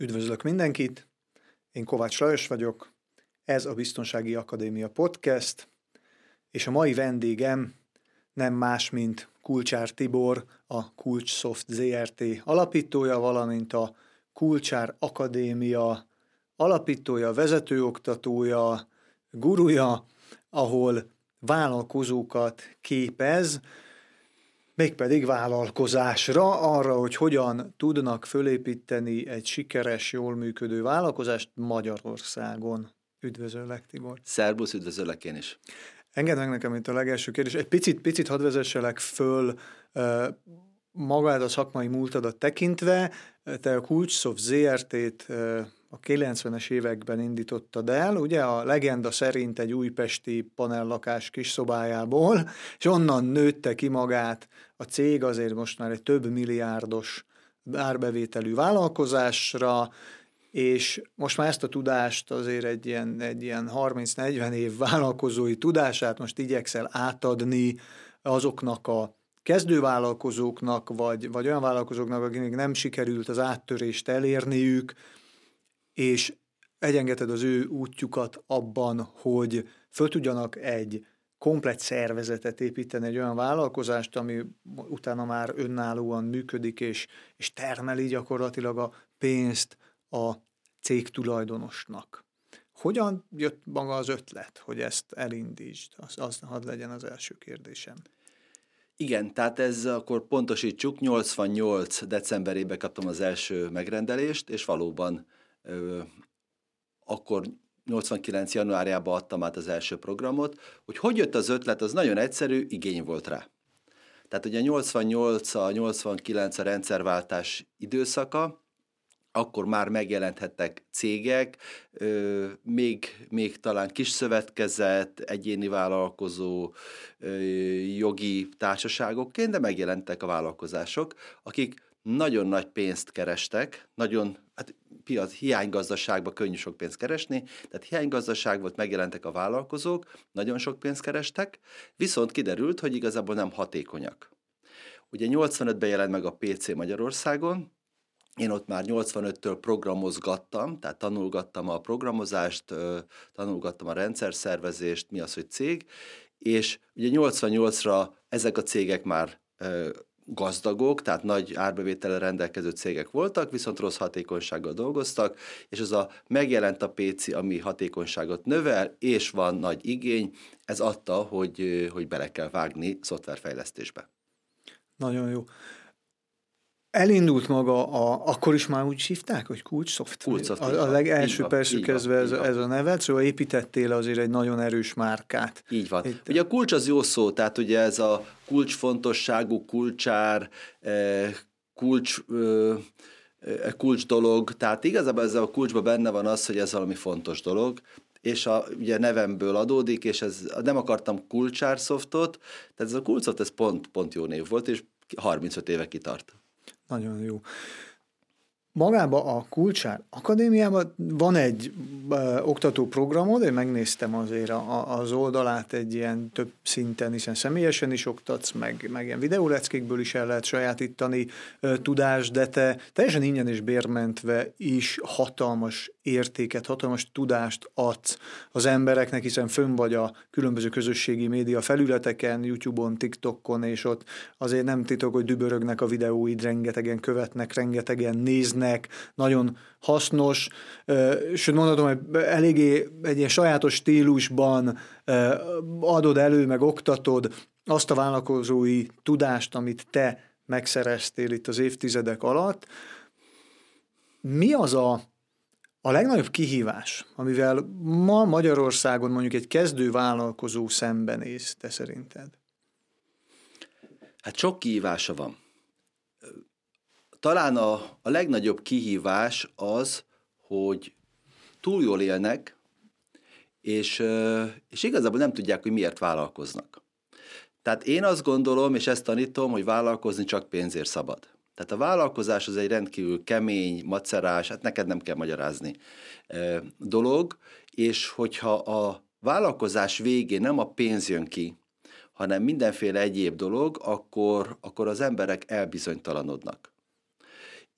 Üdvözlök mindenkit, én Kovács Lajos vagyok, ez a Biztonsági Akadémia Podcast, és a mai vendégem nem más, mint Kulcsár Tibor, a Kulcssoft ZRT alapítója, valamint a Kulcsár Akadémia alapítója, vezetőoktatója, guruja, ahol vállalkozókat képez, mégpedig vállalkozásra, arra, hogy hogyan tudnak fölépíteni egy sikeres, jól működő vállalkozást Magyarországon. Üdvözöllek, Tibor. Szerbusz, üdvözöllek én is. Engedd meg nekem itt a legelső kérdés. Egy picit, picit hadd vezesselek föl uh, magát a szakmai múltadat tekintve. Te a Kulcssoft ZRT-t uh, a 90-es években indítottad el, ugye? A legenda szerint egy újpesti panellakás kis szobájából, és onnan nőtte ki magát a cég azért most már egy több milliárdos árbevételű vállalkozásra, és most már ezt a tudást azért egy ilyen, egy ilyen 30-40 év vállalkozói tudását most igyekszel átadni azoknak a kezdővállalkozóknak, vagy, vagy olyan vállalkozóknak, akiknek nem sikerült az áttörést elérniük, és egyengeted az ő útjukat abban, hogy föl tudjanak egy komplet szervezetet építeni, egy olyan vállalkozást, ami utána már önállóan működik, és, és termeli gyakorlatilag a pénzt a cég tulajdonosnak. Hogyan jött maga az ötlet, hogy ezt elindítsd? Az, az hadd legyen az első kérdésem. Igen, tehát ez akkor pontosítsuk, 88 decemberében kaptam az első megrendelést, és valóban akkor 89. januárjában adtam át az első programot, hogy hogy jött az ötlet, az nagyon egyszerű, igény volt rá. Tehát ugye a 88 a 89 a rendszerváltás időszaka, akkor már megjelenthettek cégek, még, még talán kis szövetkezet, egyéni vállalkozó, jogi társaságokként, de megjelentek a vállalkozások, akik nagyon nagy pénzt kerestek, nagyon, hát piac, hiánygazdaságban könnyű sok pénzt keresni, tehát hiánygazdaság volt, megjelentek a vállalkozók, nagyon sok pénzt kerestek, viszont kiderült, hogy igazából nem hatékonyak. Ugye 85-ben jelent meg a PC Magyarországon, én ott már 85-től programozgattam, tehát tanulgattam a programozást, tanulgattam a rendszerszervezést, mi az, hogy cég, és ugye 88-ra ezek a cégek már gazdagok, tehát nagy árbevétellel rendelkező cégek voltak, viszont rossz hatékonysággal dolgoztak, és az a megjelent a PC, ami hatékonyságot növel, és van nagy igény, ez adta, hogy, hogy bele kell vágni szoftverfejlesztésbe. Nagyon jó. Elindult maga, a, akkor is már úgy hívták, hogy kulcs szoftver. Kulcs a, a legelső percű kezdve ez, ez a nevet, szóval építettél azért egy nagyon erős márkát. Így van. Itt... Ugye a kulcs az jó szó, tehát ugye ez a kulcsfontosságú, kulcsár, eh, kulcs, eh, kulcs dolog, tehát igazából ez a kulcsban benne van az, hogy ez valami fontos dolog, és a ugye nevemből adódik, és ez nem akartam kulcsár szoftot, tehát ez a kulcsot, ez pont, pont jó név volt, és 35 éve kitart. Nagyon jó. Magában a Kulcsár Akadémiában van egy ö, oktató programod, én megnéztem azért a, az oldalát egy ilyen több szinten, hiszen személyesen is oktatsz, meg, meg ilyen videóleckékből is el lehet sajátítani ö, tudást, de te teljesen ingyen és bérmentve is hatalmas értéket, hatalmas tudást adsz az embereknek, hiszen fönn vagy a különböző közösségi média felületeken, YouTube-on, TikTokon, és ott azért nem titok, hogy dübörögnek a videóid, rengetegen követnek, rengetegen néznek, nagyon hasznos, sőt mondhatom, hogy eléggé egy ilyen sajátos stílusban adod elő, meg oktatod azt a vállalkozói tudást, amit te megszereztél itt az évtizedek alatt. Mi az a a legnagyobb kihívás, amivel ma Magyarországon mondjuk egy kezdő vállalkozó szembenéz, te szerinted? Hát sok kihívása van. Talán a, a legnagyobb kihívás az, hogy túl jól élnek, és, és igazából nem tudják, hogy miért vállalkoznak. Tehát én azt gondolom, és ezt tanítom, hogy vállalkozni csak pénzért szabad. Tehát a vállalkozás az egy rendkívül kemény, macerás, hát neked nem kell magyarázni dolog, és hogyha a vállalkozás végén nem a pénz jön ki, hanem mindenféle egyéb dolog, akkor, akkor az emberek elbizonytalanodnak.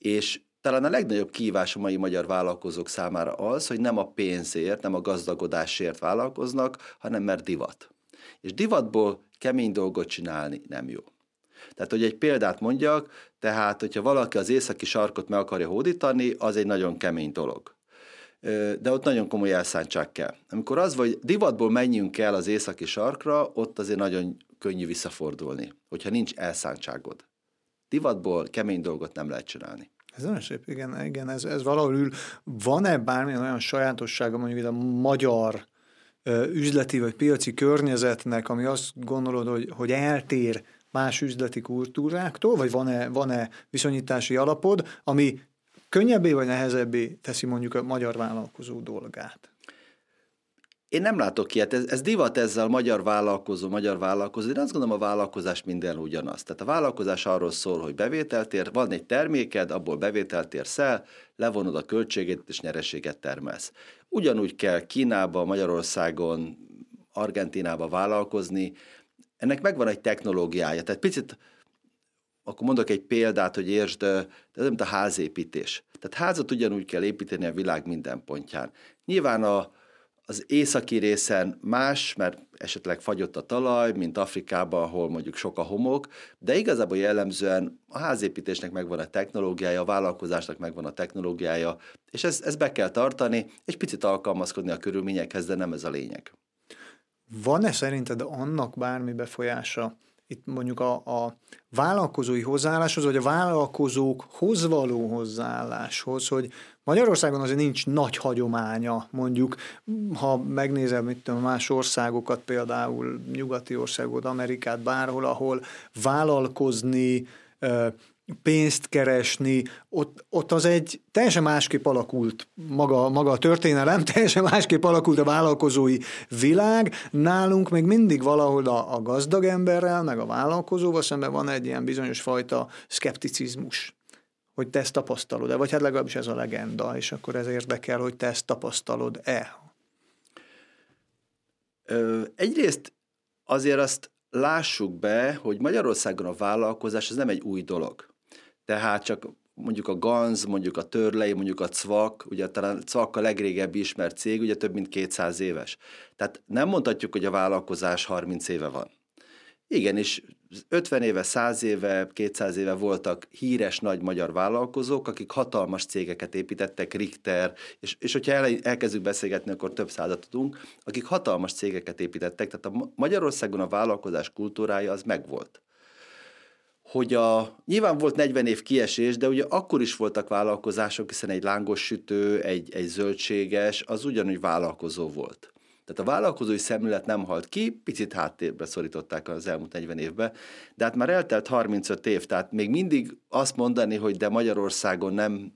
És talán a legnagyobb kívás a mai magyar vállalkozók számára az, hogy nem a pénzért, nem a gazdagodásért vállalkoznak, hanem mert divat. És divatból kemény dolgot csinálni nem jó. Tehát, hogy egy példát mondjak, tehát, hogyha valaki az északi sarkot meg akarja hódítani, az egy nagyon kemény dolog. De ott nagyon komoly elszántság kell. Amikor az, hogy divatból menjünk el az északi sarkra, ott azért nagyon könnyű visszafordulni, hogyha nincs elszántságod. Divatból kemény dolgot nem lehet csinálni. Ez nagyon szép, igen, igen ez, ez valahol ül. Van-e bármilyen olyan sajátossága mondjuk a magyar üzleti vagy piaci környezetnek, ami azt gondolod, hogy, hogy eltér más üzleti kultúráktól, vagy van-e, van-e viszonyítási alapod, ami könnyebbé vagy nehezebbé teszi mondjuk a magyar vállalkozó dolgát? Én nem látok ilyet, ez, ez divat ezzel magyar vállalkozó, magyar vállalkozó. Én azt gondolom, a vállalkozás minden ugyanaz. Tehát a vállalkozás arról szól, hogy bevételt ér, van egy terméked, abból bevételt érsz el, levonod a költségét és nyereséget termelsz. Ugyanúgy kell Kínába, Magyarországon, Argentinába vállalkozni. Ennek megvan egy technológiája. Tehát picit akkor mondok egy példát, hogy értsd, ez mint a házépítés. Tehát házat ugyanúgy kell építeni a világ minden pontján. Nyilván a, az északi részen más, mert esetleg fagyott a talaj, mint Afrikában, ahol mondjuk sok a homok, de igazából jellemzően a házépítésnek megvan a technológiája, a vállalkozásnak megvan a technológiája, és ezt, ezt be kell tartani, és picit alkalmazkodni a körülményekhez, de nem ez a lényeg. Van-e szerinted annak bármi befolyása, itt mondjuk a, a vállalkozói hozzáálláshoz, vagy a vállalkozókhoz való hozzáálláshoz, hogy Magyarországon azért nincs nagy hagyománya, mondjuk, ha megnézem itt más országokat, például nyugati országokat, Amerikát, bárhol, ahol vállalkozni, pénzt keresni, ott, ott az egy teljesen másképp alakult maga, maga a történelem, teljesen másképp alakult a vállalkozói világ. Nálunk még mindig valahol a, a gazdag emberrel, meg a vállalkozóval szemben van egy ilyen bizonyos fajta szkepticizmus hogy te ezt tapasztalod-e, vagy hát legalábbis ez a legenda, és akkor ez érdekel, hogy te ezt tapasztalod-e. Ö, egyrészt azért azt lássuk be, hogy Magyarországon a vállalkozás ez nem egy új dolog. Tehát csak mondjuk a Ganz, mondjuk a Törlei, mondjuk a Cvak, ugye talán Cvak a legrégebbi ismert cég, ugye több mint 200 éves. Tehát nem mondhatjuk, hogy a vállalkozás 30 éve van. Igen, és 50 éve, 100 éve, 200 éve voltak híres nagy magyar vállalkozók, akik hatalmas cégeket építettek, Richter, és, és hogyha el, elkezdjük beszélgetni, akkor több százat tudunk, akik hatalmas cégeket építettek, tehát a Magyarországon a vállalkozás kultúrája az megvolt hogy a, nyilván volt 40 év kiesés, de ugye akkor is voltak vállalkozások, hiszen egy lángos sütő, egy, egy zöldséges, az ugyanúgy vállalkozó volt. Tehát a vállalkozói szemlélet nem halt ki, picit háttérbe szorították az elmúlt 40 évben, de hát már eltelt 35 év, tehát még mindig azt mondani, hogy de Magyarországon nem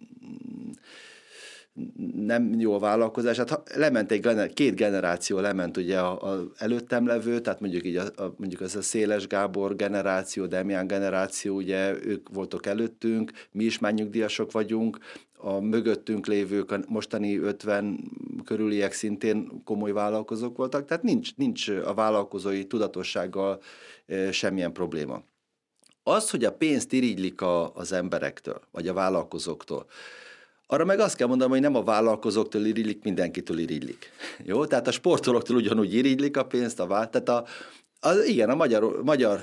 nem jó vállalkozás. Hát lement egy gener- két generáció lement ugye a, a előttem levő, tehát mondjuk így a, a, mondjuk az a Széles Gábor generáció, Demián generáció, ugye ők voltak előttünk, mi is már nyugdíjasok vagyunk, a mögöttünk lévők, a mostani 50 körüliek szintén komoly vállalkozók voltak, tehát nincs, nincs a vállalkozói tudatossággal e, semmilyen probléma. Az, hogy a pénzt irigylik a, az emberektől, vagy a vállalkozóktól, arra meg azt kell mondanom, hogy nem a vállalkozóktól irigylik, mindenkitől irigylik. Jó? Tehát a sportolóktól ugyanúgy irigylik a pénzt, a vált. Tehát a, az, igen, a magyar, magyar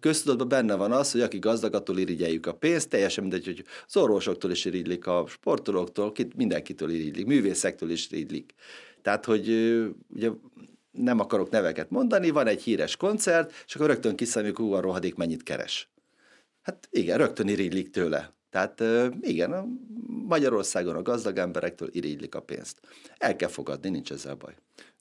köztudatban benne van az, hogy aki gazdag, attól irigyeljük a pénzt, teljesen mindegy, hogy az orvosoktól is irigylik, a sportolóktól, mindenkitől irigylik, művészektől is irigylik. Tehát, hogy ugye nem akarok neveket mondani, van egy híres koncert, és akkor rögtön kiszámoljuk, hú, a rohadék mennyit keres. Hát igen, rögtön irigylik tőle. Tehát igen, Magyarországon a gazdag emberektől irigylik a pénzt. El kell fogadni, nincs ezzel baj.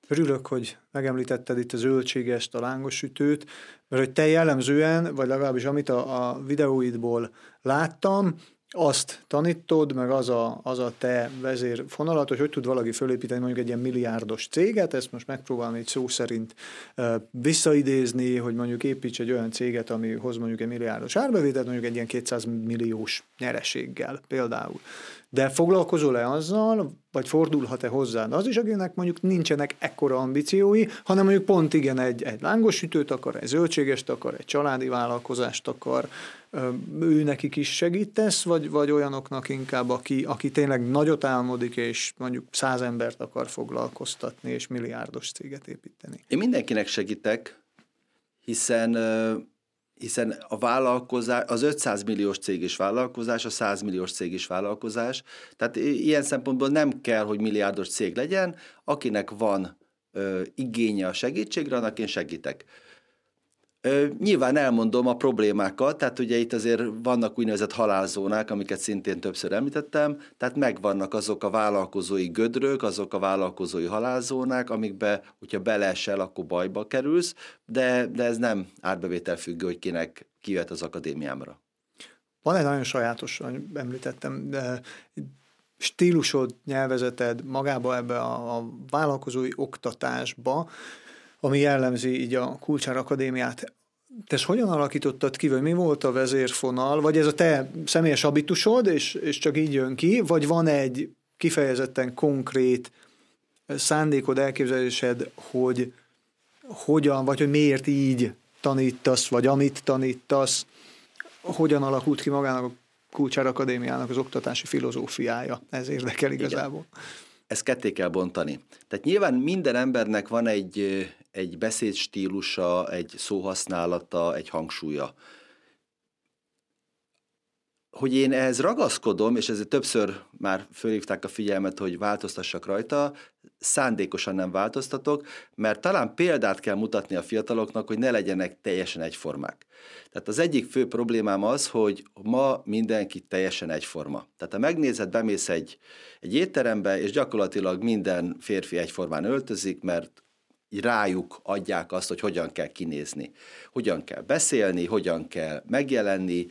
Örülök, hogy megemlítetted itt a zöldségest, a lángosütőt, mert hogy te jellemzően, vagy legalábbis amit a, a videóidból láttam, azt tanítod, meg az a, az a te vezérfonalat, hogy hogy tud valaki fölépíteni mondjuk egy ilyen milliárdos céget, ezt most megpróbálom egy szó szerint visszaidézni, hogy mondjuk építs egy olyan céget, ami hoz mondjuk egy milliárdos árbevételt, mondjuk egy ilyen 200 milliós nyereséggel például. De foglalkozol-e azzal, vagy fordulhat-e hozzád az is, akinek mondjuk nincsenek ekkora ambíciói, hanem mondjuk pont igen, egy, egy lángosütőt akar, egy zöldségest akar, egy családi vállalkozást akar, ő nekik is segítesz, vagy, vagy olyanoknak inkább, aki, aki tényleg nagyot álmodik, és mondjuk száz embert akar foglalkoztatni, és milliárdos céget építeni? Én mindenkinek segítek, hiszen hiszen a vállalkozás, az 500 milliós cég is vállalkozás, a 100 milliós cég is vállalkozás, tehát ilyen szempontból nem kell, hogy milliárdos cég legyen, akinek van ö, igénye a segítségre, annak én segítek. Nyilván elmondom a problémákat, tehát ugye itt azért vannak úgynevezett halálzónák, amiket szintén többször említettem, tehát megvannak azok a vállalkozói gödrök, azok a vállalkozói halálzónák, amikbe, hogyha beleesel, akkor bajba kerülsz, de, de ez nem árbevétel függő, hogy kinek kijöhet az akadémiámra. Van egy nagyon sajátos, említettem, de stílusod, nyelvezeted magába ebbe a, a vállalkozói oktatásba, ami jellemzi így a Kulcsár Akadémiát te ezt hogyan alakítottad ki, vagy mi volt a vezérfonal, vagy ez a te személyes habitusod, és, és csak így jön ki, vagy van egy kifejezetten konkrét szándékod, elképzelésed, hogy hogyan, vagy hogy miért így tanítasz, vagy amit tanítasz, hogyan alakult ki magának a Kulcsár Akadémiának az oktatási filozófiája. Ez érdekel igazából. Igen. Ezt ketté kell bontani. Tehát nyilván minden embernek van egy, egy beszédstílusa, egy szóhasználata, egy hangsúlya. Hogy én ehhez ragaszkodom, és ezért többször már fölhívták a figyelmet, hogy változtassak rajta, szándékosan nem változtatok, mert talán példát kell mutatni a fiataloknak, hogy ne legyenek teljesen egyformák. Tehát az egyik fő problémám az, hogy ma mindenki teljesen egyforma. Tehát ha megnézed, bemész egy, egy étterembe, és gyakorlatilag minden férfi egyformán öltözik, mert rájuk adják azt, hogy hogyan kell kinézni, hogyan kell beszélni, hogyan kell megjelenni,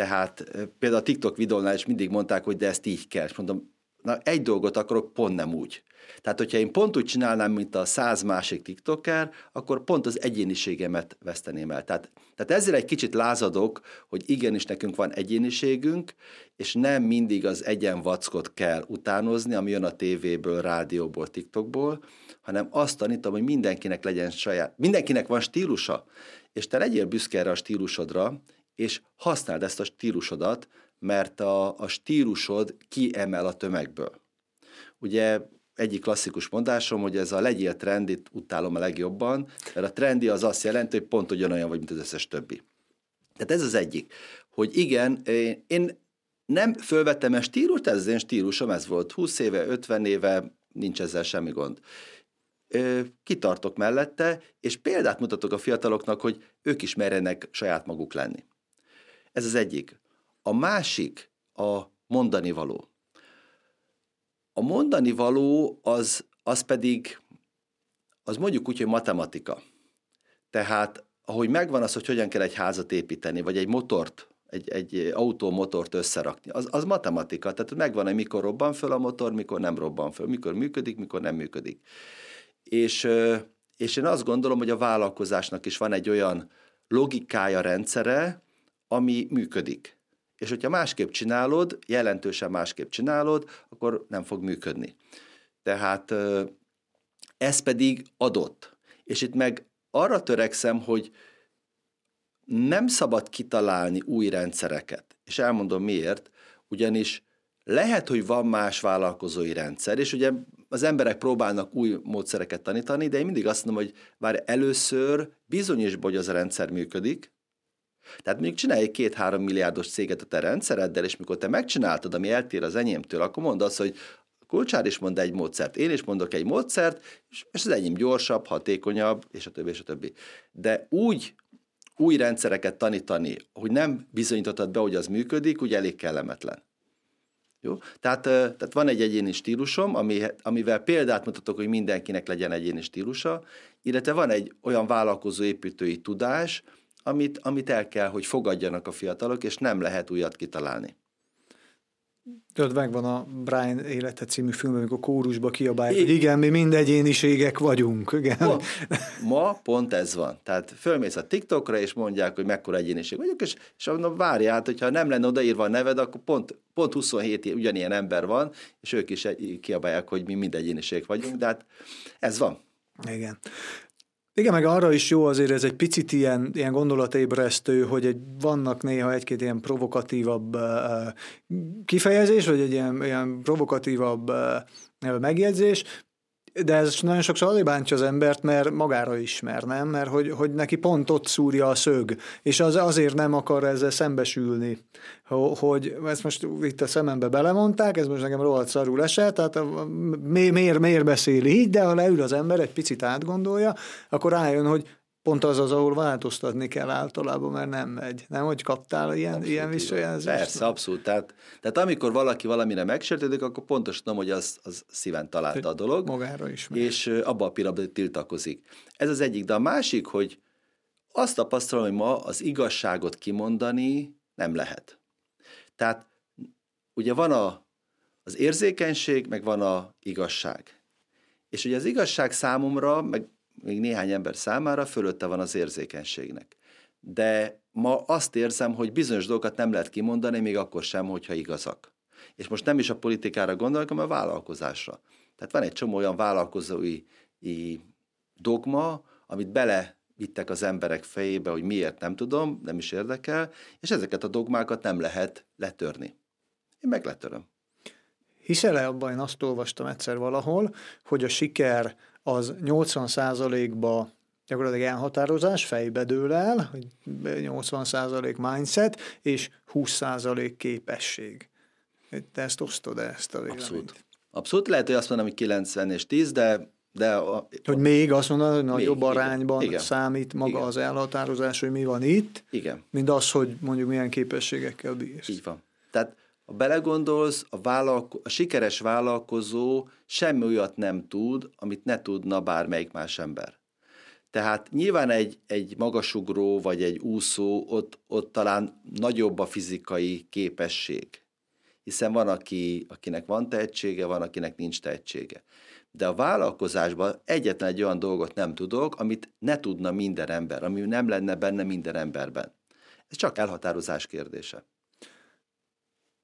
tehát például a TikTok videónál is mindig mondták, hogy de ezt így kell, és mondom, na egy dolgot akarok, pont nem úgy. Tehát, hogyha én pont úgy csinálnám, mint a száz másik TikToker, akkor pont az egyéniségemet veszteném el. Tehát, tehát ezzel egy kicsit lázadok, hogy igenis nekünk van egyéniségünk, és nem mindig az egyen vackot kell utánozni, ami jön a tévéből, rádióból, TikTokból, hanem azt tanítom, hogy mindenkinek legyen saját, mindenkinek van stílusa, és te legyél büszke erre a stílusodra, és használd ezt a stílusodat, mert a, a stílusod kiemel a tömegből. Ugye egyik klasszikus mondásom, hogy ez a legyél trendit utálom a legjobban, mert a trendi az azt jelenti, hogy pont ugyanolyan vagy, mint az összes többi. Tehát ez az egyik, hogy igen, én nem fölvettem a stílust, ez az én stílusom, ez volt 20 éve, 50 éve, nincs ezzel semmi gond kitartok mellette, és példát mutatok a fiataloknak, hogy ők is merjenek saját maguk lenni. Ez az egyik. A másik a mondani való. A mondani való az, az pedig, az mondjuk úgy, hogy matematika. Tehát, ahogy megvan az, hogy hogyan kell egy házat építeni, vagy egy motort, egy, egy autómotort összerakni, az, az matematika. Tehát megvan, hogy mikor robban föl a motor, mikor nem robban föl, mikor működik, mikor nem működik. És, és én azt gondolom, hogy a vállalkozásnak is van egy olyan logikája, rendszere, ami működik. És hogyha másképp csinálod, jelentősen másképp csinálod, akkor nem fog működni. Tehát ez pedig adott. És itt meg arra törekszem, hogy nem szabad kitalálni új rendszereket. És elmondom miért, ugyanis lehet, hogy van más vállalkozói rendszer, és ugye az emberek próbálnak új módszereket tanítani, de én mindig azt mondom, hogy vár először bizonyos, hogy az a rendszer működik, tehát mondjuk csinálj egy két-három milliárdos céget a te rendszereddel, és mikor te megcsináltad, ami eltér az enyémtől, akkor mondd azt, hogy Kulcsár is mond egy módszert, én is mondok egy módszert, és az enyém gyorsabb, hatékonyabb, és a többi, és a többi. De úgy új rendszereket tanítani, hogy nem bizonyítottad be, hogy az működik, úgy elég kellemetlen. Jó? Tehát, tehát van egy egyéni stílusom, ami, amivel példát mutatok, hogy mindenkinek legyen egyéni stílusa, illetve van egy olyan vállalkozó építői tudás, amit, amit el kell, hogy fogadjanak a fiatalok, és nem lehet újat kitalálni. Tudod, megvan a Brian élete című film, amikor kórusba kiabálják, hogy igen, mi mind egyéniségek vagyunk. Igen. Ma, ma pont ez van. Tehát fölmész a TikTokra, és mondják, hogy mekkora egyéniség vagyok, és, és mondom, várjál, hát, hogyha nem lenne odaírva a neved, akkor pont, pont 27 ugyanilyen ember van, és ők is kiabálják, hogy mi mind egyéniség vagyunk, de hát ez van. Igen. Igen, meg arra is jó azért ez egy picit ilyen, ilyen gondolatébresztő, hogy egy, vannak néha egy-két ilyen provokatívabb uh, kifejezés, vagy egy ilyen, ilyen provokatívabb uh, megjegyzés, de ez nagyon sokszor azért bántja az embert, mert magára ismer, nem? Mert hogy, hogy neki pont ott szúrja a szög, és az azért nem akar ezzel szembesülni, hogy ezt most itt a szemembe belemondták, ez most nekem rohadt szarul esett, tehát miért, miért beszél így, de ha leül az ember, egy picit átgondolja, akkor rájön, hogy pont az az, ahol változtatni kell általában, mert nem megy. Nem, hogy kaptál ilyen, abszolút, ilyen visszajelzést? Persze, abszolút. Tehát, tehát amikor valaki valamire megsértődik, akkor pontosan tudom, hogy az, az szíven találta a dolog. Magára is. És abba a pillanatban tiltakozik. Ez az egyik. De a másik, hogy azt tapasztalom, hogy ma az igazságot kimondani nem lehet. Tehát ugye van a, az érzékenység, meg van a igazság. És ugye az igazság számomra, meg még néhány ember számára fölötte van az érzékenységnek. De ma azt érzem, hogy bizonyos dolgokat nem lehet kimondani, még akkor sem, hogyha igazak. És most nem is a politikára gondolok, hanem a vállalkozásra. Tehát van egy csomó olyan vállalkozói dogma, amit bele vittek az emberek fejébe, hogy miért nem tudom, nem is érdekel, és ezeket a dogmákat nem lehet letörni. Én meg letöröm. Hiszel-e abban, én azt olvastam egyszer valahol, hogy a siker az 80%-ba gyakorlatilag elhatározás, fejbe dől el, hogy 80% mindset, és 20% képesség. Te ezt osztod -e, ezt a véleményt? Abszolút. Abszolút. Lehet, hogy azt mondom, hogy 90 és 10, de de a, hogy még azt mondod, hogy nagyobb még, arányban igen, számít maga igen. az elhatározás, hogy mi van itt, igen. mint az, hogy mondjuk milyen képességekkel bírsz. Így van. Tehát ha belegondolsz, a, vállalko- a sikeres vállalkozó semmi olyat nem tud, amit ne tudna bármelyik más ember. Tehát nyilván egy, egy magasugró vagy egy úszó, ott, ott talán nagyobb a fizikai képesség. Hiszen van, aki, akinek van tehetsége, van, akinek nincs tehetsége. De a vállalkozásban egyetlen egy olyan dolgot nem tudok, amit ne tudna minden ember, ami nem lenne benne minden emberben. Ez csak elhatározás kérdése.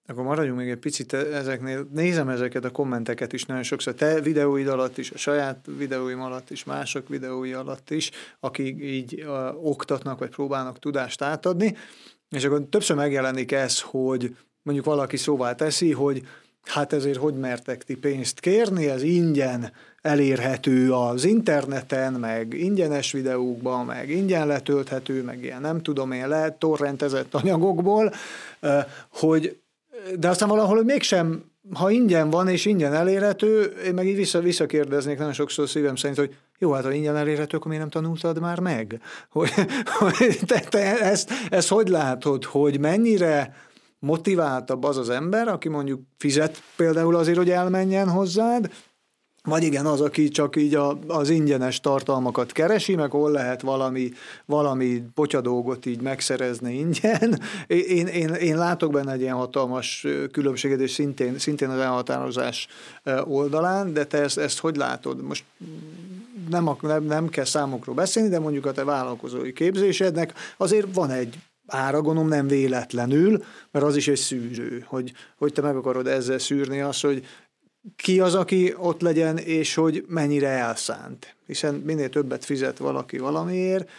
Akkor maradjunk még egy picit ezeknél. Nézem ezeket a kommenteket is nagyon sokszor. Te videóid alatt is, a saját videóim alatt is, mások videói alatt is, akik így uh, oktatnak, vagy próbálnak tudást átadni. És akkor többször megjelenik ez, hogy mondjuk valaki szóvá teszi, hogy hát ezért hogy mertek ti pénzt kérni, ez ingyen elérhető az interneten, meg ingyenes videókban, meg ingyen letölthető, meg ilyen nem tudom én, lehet torrentezett anyagokból, hogy de aztán valahol mégsem, ha ingyen van és ingyen elérhető, én meg így vissza, visszakérdeznék nagyon sokszor szívem szerint, hogy jó, hát ha ingyen elérhető, akkor miért nem tanultad már meg? Hogy, hogy te, te ezt, ezt hogy látod, hogy mennyire motiváltabb az az ember, aki mondjuk fizet például azért, hogy elmenjen hozzád, vagy igen, az, aki csak így a, az ingyenes tartalmakat keresi, meg hol lehet valami, valami potyadógot így megszerezni ingyen. Én, én, én látok benne egy ilyen hatalmas különbséget, és szintén, szintén az elhatározás oldalán, de te ezt, ezt hogy látod? Most nem, nem, nem kell számokról beszélni, de mondjuk a te vállalkozói képzésednek azért van egy ára, gondolom nem véletlenül, mert az is egy szűrő, hogy, hogy te meg akarod ezzel szűrni azt, hogy ki az, aki ott legyen, és hogy mennyire elszánt. Hiszen minél többet fizet valaki valamiért,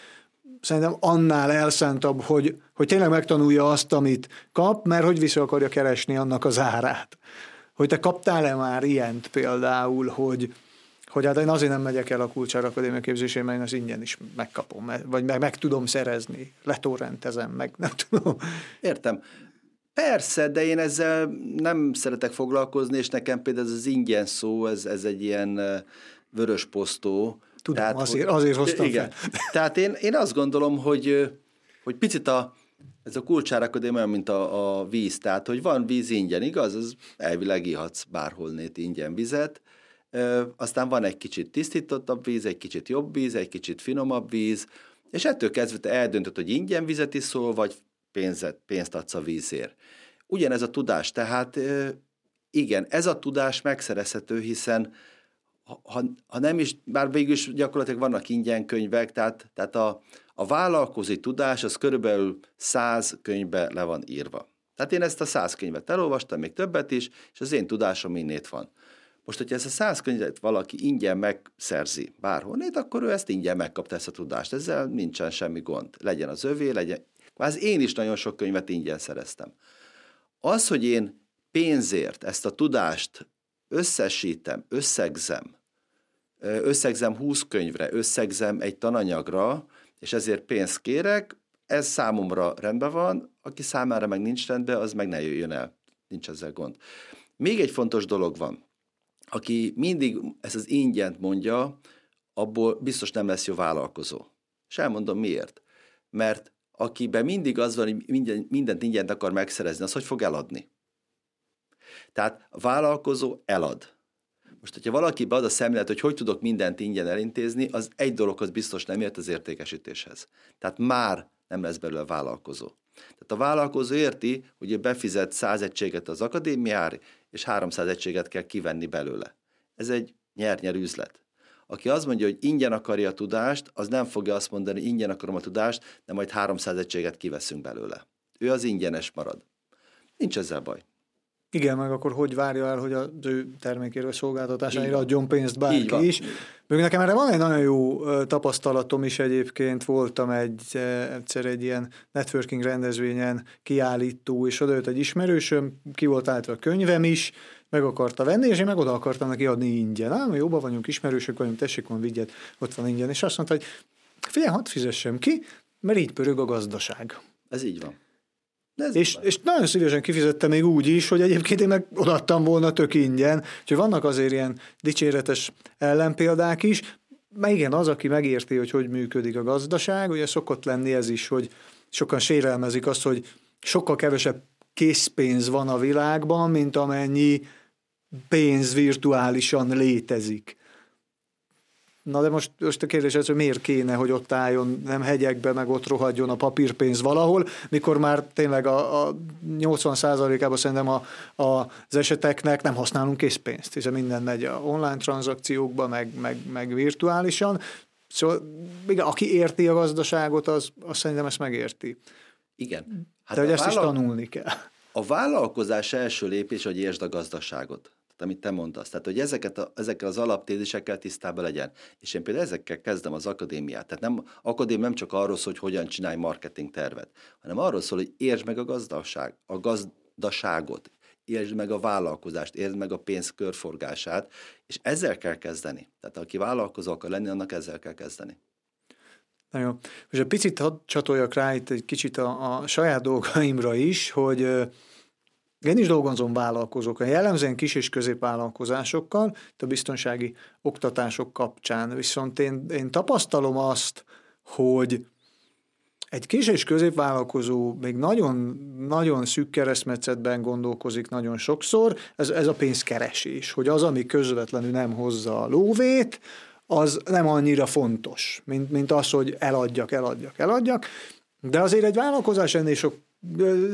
szerintem annál elszántabb, hogy, hogy tényleg megtanulja azt, amit kap, mert hogy vissza akarja keresni annak az árát. Hogy te kaptál-e már ilyent például, hogy, hogy hát én azért nem megyek el a Kulcsár Akadémia képzésén, mert én az ingyen is megkapom, vagy meg, meg tudom szerezni, letorrentezem, meg nem tudom. Értem. Persze, de én ezzel nem szeretek foglalkozni, és nekem például ez az ingyen szó, ez, ez egy ilyen vörös posztó. Tudom, Tehát, azért, azért hoztam igen. fel. Tehát én, én azt gondolom, hogy, hogy picit a, ez a kulcsárakodém olyan, mint a, a víz, tehát hogy van víz ingyen, igaz? Az elvileg ihatsz bárholnét ingyen vizet, Ö, aztán van egy kicsit tisztítottabb víz, egy kicsit jobb víz, egy kicsit finomabb víz, és ettől kezdve te eldöntöd, hogy ingyen vizet iszol, vagy pénzet, pénzt adsz a vízért. Ugyanez a tudás, tehát igen, ez a tudás megszerezhető, hiszen ha, ha nem is, bár végül is gyakorlatilag vannak ingyen könyvek, tehát, tehát a, a vállalkozói tudás az körülbelül száz könyvbe le van írva. Tehát én ezt a száz könyvet elolvastam, még többet is, és az én tudásom innét van. Most, hogyha ezt a száz könyvet valaki ingyen megszerzi bárhonnét, akkor ő ezt ingyen megkapta ezt a tudást. Ezzel nincsen semmi gond. Legyen az övé, legyen. Kvázi én is nagyon sok könyvet ingyen szereztem. Az, hogy én pénzért ezt a tudást összesítem, összegzem, összegzem 20 könyvre, összegzem egy tananyagra, és ezért pénzt kérek, ez számomra rendben van, aki számára meg nincs rendben, az meg ne jöjjön el. Nincs ezzel gond. Még egy fontos dolog van. Aki mindig ezt az ingyent mondja, abból biztos nem lesz jó vállalkozó. És elmondom miért. Mert akiben mindig az van, hogy minden, mindent ingyent akar megszerezni, az hogy fog eladni? Tehát a vállalkozó elad. Most, hogyha valaki bead a szemlélet, hogy hogy tudok mindent ingyen elintézni, az egy dologhoz biztos nem ért az értékesítéshez. Tehát már nem lesz belőle vállalkozó. Tehát a vállalkozó érti, hogy ő befizet 100 egységet az akadémiára, és 300 egységet kell kivenni belőle. Ez egy nyer-nyer üzlet. Aki azt mondja, hogy ingyen akarja a tudást, az nem fogja azt mondani, hogy ingyen akarom a tudást, de majd 300 egységet kiveszünk belőle. Ő az ingyenes marad. Nincs ezzel baj. Igen, meg akkor hogy várja el, hogy az ő termékéről, szolgáltatására adjon pénzt bárki is. Még nekem erre van egy nagyon jó tapasztalatom is egyébként, voltam egy, egyszer egy ilyen networking rendezvényen kiállító, és odajött egy ismerősöm, ki volt állítva a könyvem is, meg akarta venni, és én meg oda akartam neki adni ingyen. Ám, jobban vagyunk, ismerősök vagyunk, tessék, van vigyet, ott van ingyen. És azt mondta, hogy figyelj, hadd fizessem ki, mert így pörög a gazdaság. Ez így van. ez és, és nagyon szívesen kifizettem még úgy is, hogy egyébként én meg odaadtam volna tök ingyen. Úgyhogy vannak azért ilyen dicséretes ellenpéldák is. Meg igen, az, aki megérti, hogy hogy működik a gazdaság, ugye szokott lenni ez is, hogy sokan sérelmezik azt, hogy sokkal kevesebb készpénz van a világban, mint amennyi pénz virtuálisan létezik. Na de most, most a kérdés az, hogy miért kéne, hogy ott álljon, nem hegyekbe, meg ott rohadjon a papírpénz valahol, mikor már tényleg a, a 80%-ában szerintem a, a, az eseteknek nem használunk készpénzt, hiszen minden megy a online tranzakciókba, meg, meg, meg virtuálisan. Szóval igen, aki érti a gazdaságot, az, az szerintem ezt megérti. Igen. Hát De hogy ezt vállal... is tanulni kell. A vállalkozás első lépés, hogy értsd a gazdaságot amit te mondasz. Tehát, hogy ezeket a, ezekkel az alaptézisekkel tisztában legyen. És én például ezekkel kezdem az akadémiát. Tehát nem, akadémia nem csak arról szól, hogy hogyan csinálj marketing tervet, hanem arról szól, hogy értsd meg a gazdaság, a gazdaságot, értsd meg a vállalkozást, értsd meg a pénz körforgását, és ezzel kell kezdeni. Tehát aki vállalkozó akar lenni, annak ezzel kell kezdeni. Na jó. Most egy picit hadd csatoljak rá itt egy kicsit a, a saját dolgaimra is, hogy én is dolgozom vállalkozókkal, jellemzően kis és középvállalkozásokkal, a biztonsági oktatások kapcsán. Viszont én, én tapasztalom azt, hogy egy kis és középvállalkozó még nagyon, nagyon szűk keresztmetszetben gondolkozik nagyon sokszor, ez, ez a pénzkeresés, hogy az, ami közvetlenül nem hozza a lóvét, az nem annyira fontos, mint, mint az, hogy eladjak, eladjak, eladjak, de azért egy vállalkozás ennél sok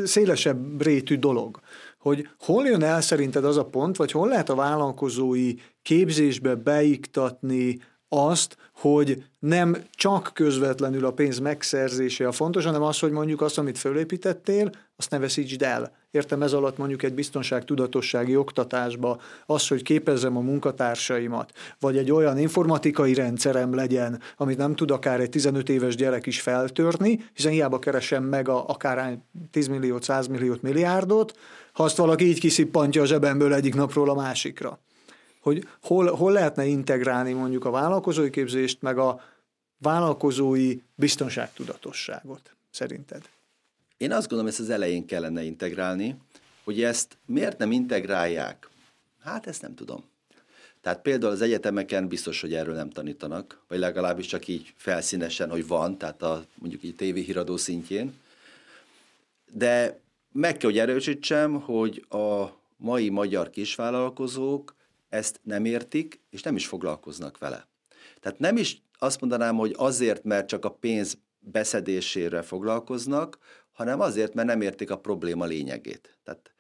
szélesebb rétű dolog, hogy hol jön el szerinted az a pont, vagy hol lehet a vállalkozói képzésbe beiktatni azt, hogy nem csak közvetlenül a pénz megszerzése a fontos, hanem az, hogy mondjuk azt, amit fölépítettél, azt ne veszítsd el. Értem ez alatt mondjuk egy biztonságtudatossági oktatásba az, hogy képezzem a munkatársaimat, vagy egy olyan informatikai rendszerem legyen, amit nem tud akár egy 15 éves gyerek is feltörni, hiszen hiába keresem meg a, akár 10 milliót, 100 milliót, milliárdot, ha azt valaki így kiszippantja a zsebemből egyik napról a másikra hogy hol, hol lehetne integrálni mondjuk a vállalkozói képzést, meg a vállalkozói biztonságtudatosságot szerinted? Én azt gondolom, ezt az elején kellene integrálni, hogy ezt miért nem integrálják? Hát ezt nem tudom. Tehát például az egyetemeken biztos, hogy erről nem tanítanak, vagy legalábbis csak így felszínesen, hogy van, tehát a, mondjuk így tévéhíradó szintjén. De meg kell, hogy erősítsem, hogy a mai magyar kisvállalkozók ezt nem értik, és nem is foglalkoznak vele. Tehát nem is azt mondanám, hogy azért, mert csak a pénz beszedésére foglalkoznak, hanem azért, mert nem értik a probléma lényegét. Tehát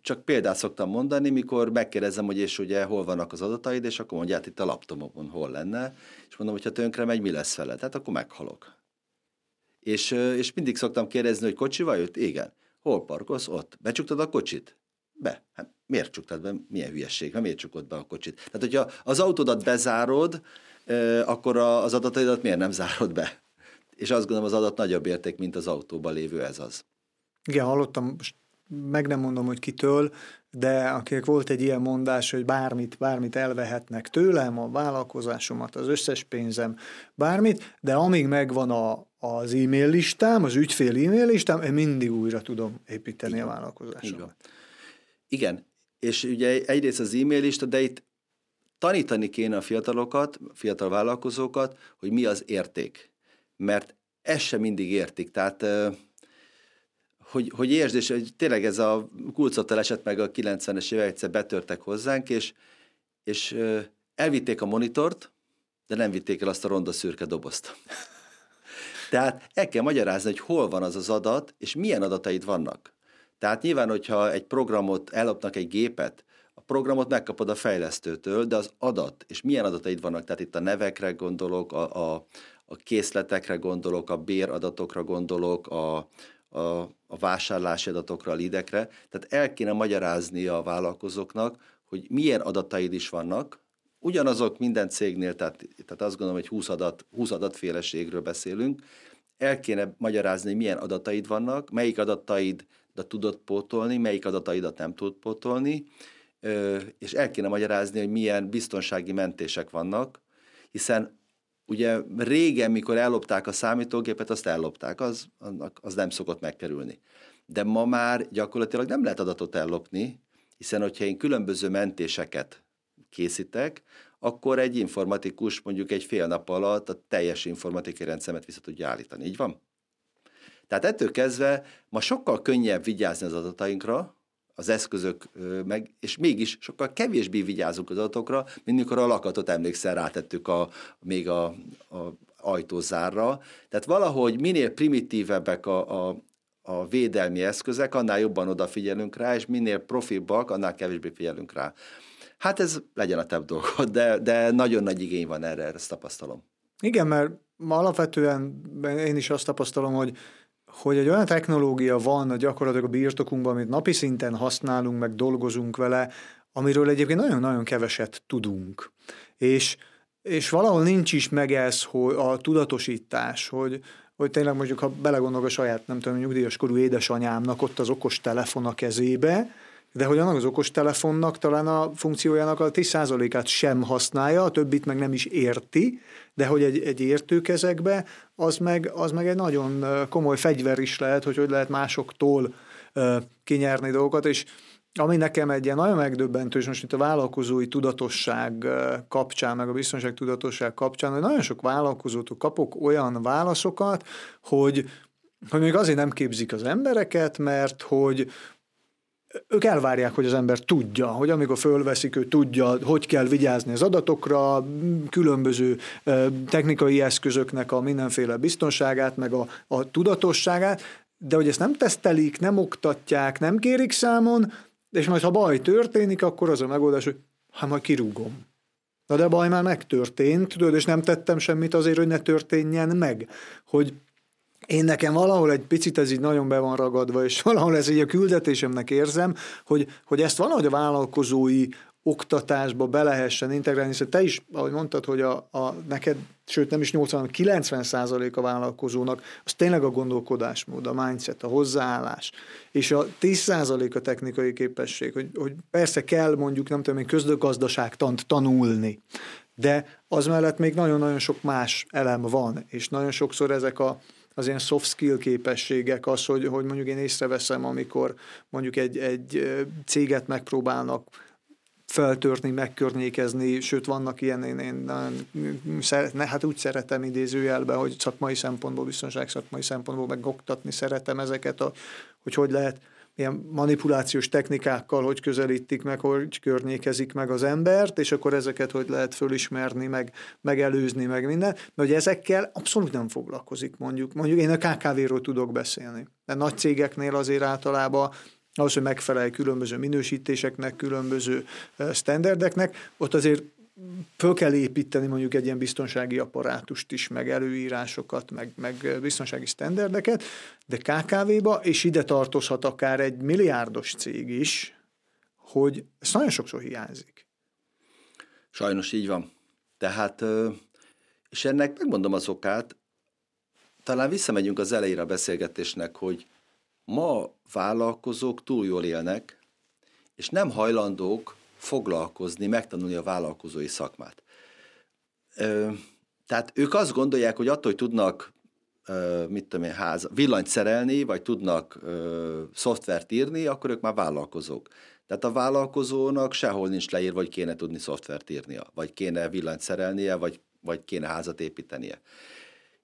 csak példát szoktam mondani, mikor megkérdezem, hogy és ugye hol vannak az adataid, és akkor mondják, itt a laptopon hol lenne, és mondom, hogy ha tönkre megy, mi lesz vele? Tehát akkor meghalok. És, és mindig szoktam kérdezni, hogy kocsival jött? Igen. Hol parkolsz? Ott. Becsuktad a kocsit? Be. Hát miért csuktad be? Milyen hülyeség? Hát miért csukod be a kocsit? Tehát, hogyha az autódat bezárod, akkor az adataidat miért nem zárod be? És azt gondolom, az adat nagyobb érték, mint az autóban lévő, ez az. Igen, hallottam, meg nem mondom, hogy kitől, de akinek volt egy ilyen mondás, hogy bármit, bármit elvehetnek tőlem, a vállalkozásomat, az összes pénzem, bármit, de amíg megvan a, az e-mail listám, az ügyfél e-mail listám, én mindig újra tudom építeni Igen. a vállalkozásomat. Igen, és ugye egyrészt az e-mail lista, de itt tanítani kéne a fiatalokat, fiatal vállalkozókat, hogy mi az érték. Mert ezt sem mindig értik. Tehát hogy, hogy értsd, és hogy tényleg ez a kulcottal esett meg a 90-es évek, egyszer betörtek hozzánk, és, és elvitték a monitort, de nem vitték el azt a ronda szürke dobozt. Tehát el kell magyarázni, hogy hol van az az adat, és milyen adataid vannak. Tehát nyilván, hogyha egy programot, ellopnak egy gépet, a programot megkapod a fejlesztőtől, de az adat, és milyen adataid vannak, tehát itt a nevekre gondolok, a, a, a készletekre gondolok, a béradatokra gondolok, a, a, a vásárlási adatokra, a lidekre. Tehát el kéne magyarázni a vállalkozóknak, hogy milyen adataid is vannak, ugyanazok minden cégnél, tehát, tehát azt gondolom, hogy 20, adat, 20 adatféleségről beszélünk, el kéne magyarázni, hogy milyen adataid vannak, melyik adataid de tudod pótolni, melyik adataidat nem tud pótolni, és el kéne magyarázni, hogy milyen biztonsági mentések vannak, hiszen ugye régen, mikor ellopták a számítógépet, azt ellopták, az, az nem szokott megkerülni. De ma már gyakorlatilag nem lehet adatot ellopni, hiszen hogyha én különböző mentéseket készítek, akkor egy informatikus mondjuk egy fél nap alatt a teljes informatikai rendszeret vissza tudja állítani. Így van? Tehát ettől kezdve ma sokkal könnyebb vigyázni az adatainkra, az eszközök meg, és mégis sokkal kevésbé vigyázunk az adatokra, mint mikor a lakatot emlékszel, rátettük a, még a, a ajtózárra. Tehát valahogy minél primitívebbek a, a, a védelmi eszközek, annál jobban odafigyelünk rá, és minél profibbak, annál kevésbé figyelünk rá. Hát ez legyen a tebb dolgod, de, de nagyon nagy igény van erre, ezt tapasztalom. Igen, mert alapvetően én is azt tapasztalom, hogy hogy egy olyan technológia van a gyakorlatilag a birtokunkban, amit napi szinten használunk, meg dolgozunk vele, amiről egyébként nagyon-nagyon keveset tudunk. És, és valahol nincs is meg ez hogy a tudatosítás, hogy, hogy tényleg mondjuk, ha belegondolok a saját, nem tudom, nyugdíjas korú édesanyámnak ott az okos telefon a kezébe, de hogy annak az okostelefonnak talán a funkciójának a 10%-át sem használja, a többit meg nem is érti, de hogy egy, egy értőkezekbe, az meg, az meg egy nagyon komoly fegyver is lehet, hogy hogy lehet másoktól kinyerni dolgokat, és ami nekem egy ilyen nagyon megdöbbentő, és most itt a vállalkozói tudatosság kapcsán, meg a biztonság tudatosság kapcsán, hogy nagyon sok vállalkozótól kapok olyan válaszokat, hogy, hogy még azért nem képzik az embereket, mert hogy ők elvárják, hogy az ember tudja, hogy amikor fölveszik, ő tudja, hogy kell vigyázni az adatokra, különböző technikai eszközöknek a mindenféle biztonságát, meg a, a tudatosságát, de hogy ezt nem tesztelik, nem oktatják, nem kérik számon, és majd ha baj történik, akkor az a megoldás, hogy hát majd kirúgom. Na de baj már megtörtént, tudod, és nem tettem semmit azért, hogy ne történjen meg. Hogy én nekem valahol egy picit ez így nagyon be van ragadva, és valahol ez így a küldetésemnek érzem, hogy, hogy ezt valahogy a vállalkozói oktatásba be lehessen integrálni, hiszen te is, ahogy mondtad, hogy a, a neked, sőt nem is 80, 90 százalék a vállalkozónak, az tényleg a gondolkodásmód, a mindset, a hozzáállás, és a 10 százalék a technikai képesség, hogy, hogy persze kell mondjuk, nem tudom én, közgazdaságtant tanulni, de az mellett még nagyon-nagyon sok más elem van, és nagyon sokszor ezek a, az ilyen soft skill képességek, az, hogy, hogy mondjuk én észreveszem, amikor mondjuk egy, egy céget megpróbálnak feltörni, megkörnyékezni, sőt vannak ilyen, én, én ne, hát úgy szeretem idézőjelbe, hogy szakmai szempontból, biztonság szakmai szempontból megoktatni szeretem ezeket, a, hogy hogy lehet ilyen manipulációs technikákkal, hogy közelítik meg, hogy környékezik meg az embert, és akkor ezeket hogy lehet fölismerni, meg megelőzni, meg minden, de hogy ezekkel abszolút nem foglalkozik mondjuk. Mondjuk én a KKV-ról tudok beszélni, de nagy cégeknél azért általában ahhoz, hogy megfelelj különböző minősítéseknek, különböző standardeknek, ott azért föl kell építeni mondjuk egy ilyen biztonsági apparátust is, meg előírásokat, meg, meg biztonsági sztenderdeket, de KKV-ba, és ide tartozhat akár egy milliárdos cég is, hogy ez nagyon sokszor hiányzik. Sajnos így van. Tehát, és ennek megmondom az okát, talán visszamegyünk az elejére a beszélgetésnek, hogy ma vállalkozók túl jól élnek, és nem hajlandók foglalkozni, megtanulni a vállalkozói szakmát. Tehát ők azt gondolják, hogy attól, hogy tudnak mit tudom én, ház, villanyt szerelni, vagy tudnak ö, szoftvert írni, akkor ők már vállalkozók. Tehát a vállalkozónak sehol nincs leírva, hogy kéne tudni szoftvert írnia, vagy kéne villanyt szerelnie, vagy, vagy kéne házat építenie.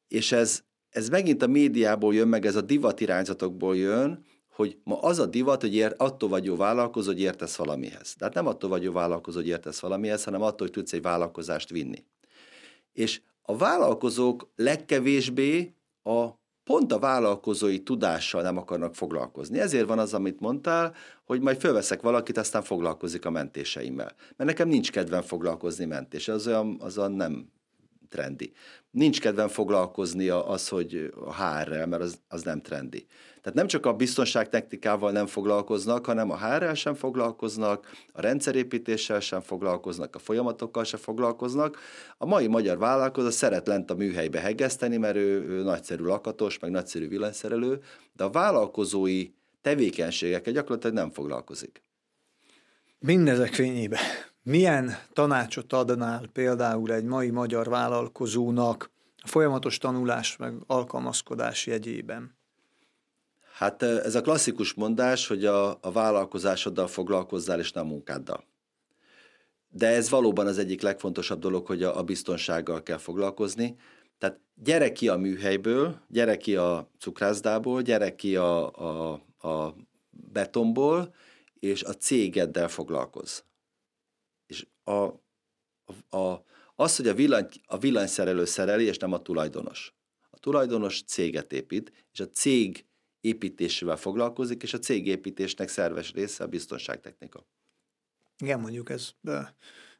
És ez, ez megint a médiából jön, meg ez a divat irányzatokból jön, hogy ma az a divat, hogy ér, attól vagy jó vállalkozó, hogy értesz valamihez. Tehát nem attól vagy jó vállalkozó, hogy értesz valamihez, hanem attól, hogy tudsz egy vállalkozást vinni. És a vállalkozók legkevésbé a pont a vállalkozói tudással nem akarnak foglalkozni. Ezért van az, amit mondtál, hogy majd fölveszek valakit, aztán foglalkozik a mentéseimmel. Mert nekem nincs kedvem foglalkozni mentéssel, az olyan, az olyan nem trendi. Nincs kedvem foglalkozni az, hogy a HR-rel, mert az, az nem trendi. Tehát nem csak a biztonságtechnikával nem foglalkoznak, hanem a HR-rel sem foglalkoznak, a rendszerépítéssel sem foglalkoznak, a folyamatokkal sem foglalkoznak. A mai magyar vállalkozó szeret lent a műhelybe hegeszteni, mert ő, ő nagyszerű lakatos, meg nagyszerű villanyszerelő, de a vállalkozói tevékenységekkel gyakorlatilag nem foglalkozik. Mindezek fényébe milyen tanácsot adnál például egy mai magyar vállalkozónak a folyamatos tanulás meg alkalmazkodás jegyében? Hát ez a klasszikus mondás, hogy a, a vállalkozásoddal foglalkozzál, és nem a munkáddal. De ez valóban az egyik legfontosabb dolog, hogy a, a biztonsággal kell foglalkozni. Tehát gyere ki a műhelyből, gyere ki a cukrászdából, gyere ki a, a, a betonból, és a cégeddel foglalkozz. És a, a, a, az, hogy a, villany, a villanyszerelő szereli, és nem a tulajdonos. A tulajdonos céget épít, és a cég építésével foglalkozik, és a cégépítésnek szerves része a biztonságtechnika. Igen, mondjuk ez,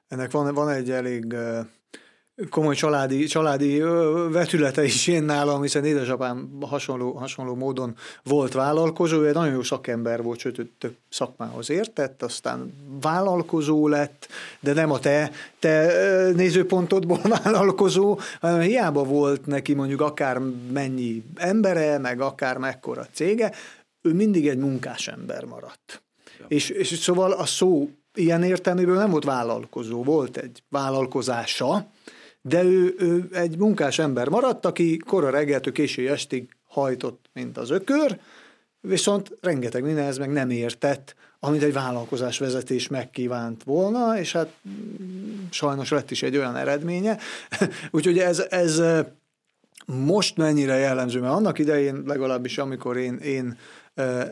ennek van, van egy elég komoly családi, családi vetülete is én nálam, hiszen édesapám hasonló, hasonló módon volt vállalkozó, ő egy nagyon jó szakember volt, sőt, több szakmához értett, aztán vállalkozó lett, de nem a te, te nézőpontodból vállalkozó, hanem hiába volt neki mondjuk akár mennyi embere, meg akár mekkora cége, ő mindig egy munkás ember maradt. Ja. És, és szóval a szó ilyen értelméből nem volt vállalkozó, volt egy vállalkozása, de ő, ő egy munkás ember maradt, aki kora reggeltől késő estig hajtott, mint az ökör, viszont rengeteg mindenhez meg nem értett, amit egy vállalkozás vezetés megkívánt volna, és hát sajnos lett is egy olyan eredménye. Úgyhogy ez, ez most mennyire jellemző, mert annak idején legalábbis, amikor én, én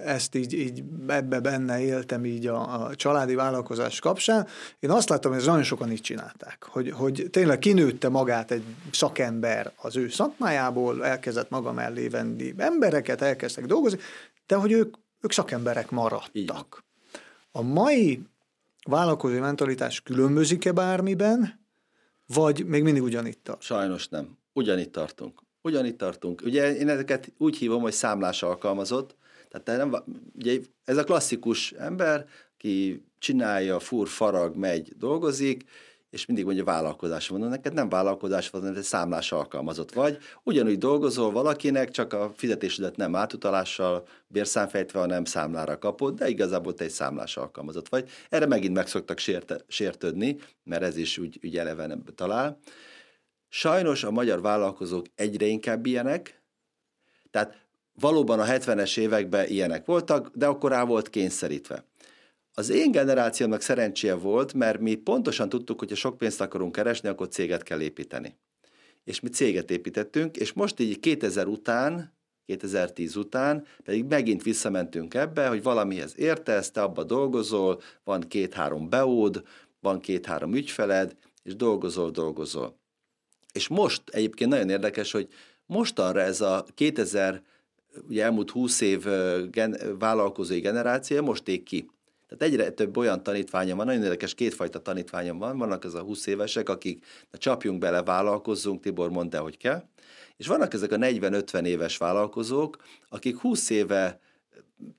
ezt így, így ebbe benne éltem így a, a családi vállalkozás kapcsán. Én azt láttam, hogy ez nagyon sokan így csinálták, hogy, hogy tényleg kinőtte magát egy szakember az ő szakmájából, elkezdett maga mellé venni embereket, elkezdtek dolgozni, de hogy ők, ők szakemberek maradtak. A mai vállalkozói mentalitás különbözik-e bármiben, vagy még mindig ugyanitt tart? Sajnos nem. Ugyanitt tartunk. Ugyanitt tartunk. Ugye én ezeket úgy hívom, hogy számlás alkalmazott, tehát nem, ugye ez a klasszikus ember, ki csinálja, fur, farag, megy, dolgozik, és mindig mondja vállalkozás van, neked nem vállalkozás van, hanem számlás alkalmazott vagy. Ugyanúgy dolgozol valakinek, csak a fizetésedet nem átutalással, bérszámfejtve, hanem számlára kapod, de igazából te egy számlás alkalmazott vagy. Erre megint meg szoktak sérte, sértődni, mert ez is úgy, úgy eleven talál. Sajnos a magyar vállalkozók egyre inkább ilyenek, tehát Valóban a 70-es években ilyenek voltak, de akkor rá volt kényszerítve. Az én generációmnak szerencséje volt, mert mi pontosan tudtuk, hogy ha sok pénzt akarunk keresni, akkor céget kell építeni. És mi céget építettünk, és most így 2000 után 2010 után, pedig megint visszamentünk ebbe, hogy valamihez értesz, te abba dolgozol, van két-három beód, van két-három ügyfeled, és dolgozol, dolgozol. És most egyébként nagyon érdekes, hogy mostanra ez a 2000, ugye elmúlt 20 év gen, vállalkozói generáció most ég ki. Tehát egyre több olyan tanítványom van, nagyon érdekes, kétfajta tanítványom van, vannak ez a 20 évesek, akik na, csapjunk bele, vállalkozzunk, Tibor mondta, hogy kell, és vannak ezek a 40-50 éves vállalkozók, akik 20 éve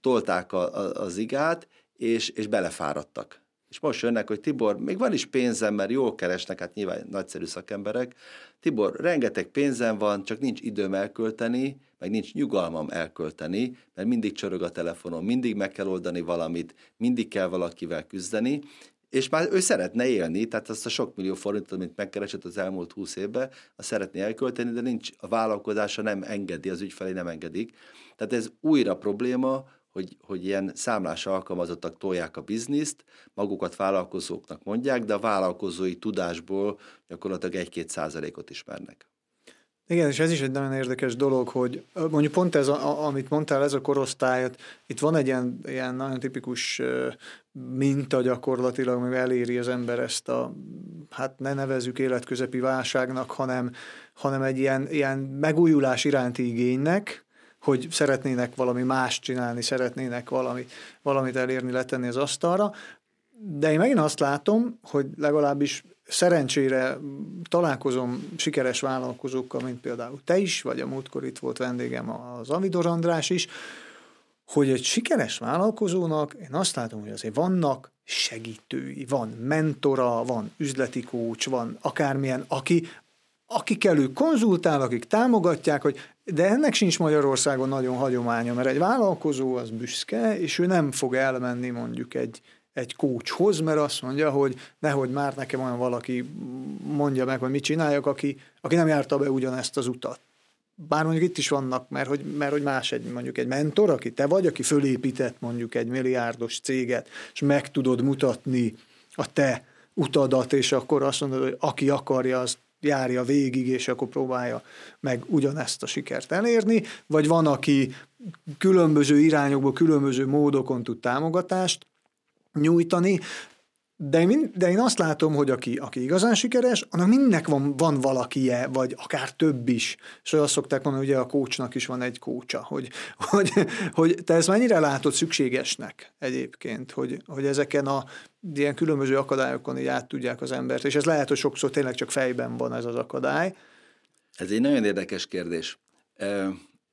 tolták a, a, az igát, és, és belefáradtak. És most jönnek, hogy Tibor, még van is pénzem, mert jól keresnek, hát nyilván nagyszerű szakemberek. Tibor, rengeteg pénzem van, csak nincs időm elkölteni, meg nincs nyugalmam elkölteni, mert mindig csörög a telefonon, mindig meg kell oldani valamit, mindig kell valakivel küzdeni, és már ő szeretne élni, tehát azt a sok millió forintot, amit megkeresett az elmúlt húsz évben, azt szeretné elkölteni, de nincs, a vállalkozása nem engedi, az ügyfelé nem engedik. Tehát ez újra probléma, hogy, hogy ilyen számlás alkalmazottak tolják a bizniszt, magukat vállalkozóknak mondják, de a vállalkozói tudásból gyakorlatilag 1-2 százalékot ismernek. Igen, és ez is egy nagyon érdekes dolog, hogy mondjuk pont ez, a, amit mondtál, ez a korosztályot, itt van egy ilyen, ilyen nagyon tipikus minta gyakorlatilag, amivel eléri az ember ezt a, hát ne nevezzük életközepi válságnak, hanem, hanem egy ilyen, ilyen megújulás iránti igénynek, hogy szeretnének valami más csinálni, szeretnének valami, valamit elérni, letenni az asztalra. De én megint azt látom, hogy legalábbis szerencsére találkozom sikeres vállalkozókkal, mint például te is, vagy a múltkor itt volt vendégem az Avidor András is, hogy egy sikeres vállalkozónak én azt látom, hogy azért vannak segítői, van mentora, van üzleti kócs, van akármilyen, aki, akikkel ő konzultál, akik támogatják, hogy de ennek sincs Magyarországon nagyon hagyománya, mert egy vállalkozó az büszke, és ő nem fog elmenni mondjuk egy, egy kócshoz, mert azt mondja, hogy nehogy már nekem olyan valaki mondja meg, hogy mit csináljak, aki, aki nem járta be ugyanezt az utat. Bár mondjuk itt is vannak, mert hogy, mert hogy más egy, mondjuk egy mentor, aki te vagy, aki fölépített mondjuk egy milliárdos céget, és meg tudod mutatni a te utadat, és akkor azt mondod, hogy aki akarja, az járja végig, és akkor próbálja meg ugyanezt a sikert elérni, vagy van, aki különböző irányokból, különböző módokon tud támogatást nyújtani, de én, de én azt látom, hogy aki, aki igazán sikeres, annak mindnek van, van valakije, vagy akár több is. És azt szokták mondani, hogy a kócsnak is van egy kócsa, hogy, hogy, hogy te ezt mennyire látod szükségesnek egyébként, hogy, hogy ezeken a ilyen különböző akadályokon így át tudják az embert, és ez lehet, hogy sokszor tényleg csak fejben van ez az akadály. Ez egy nagyon érdekes kérdés.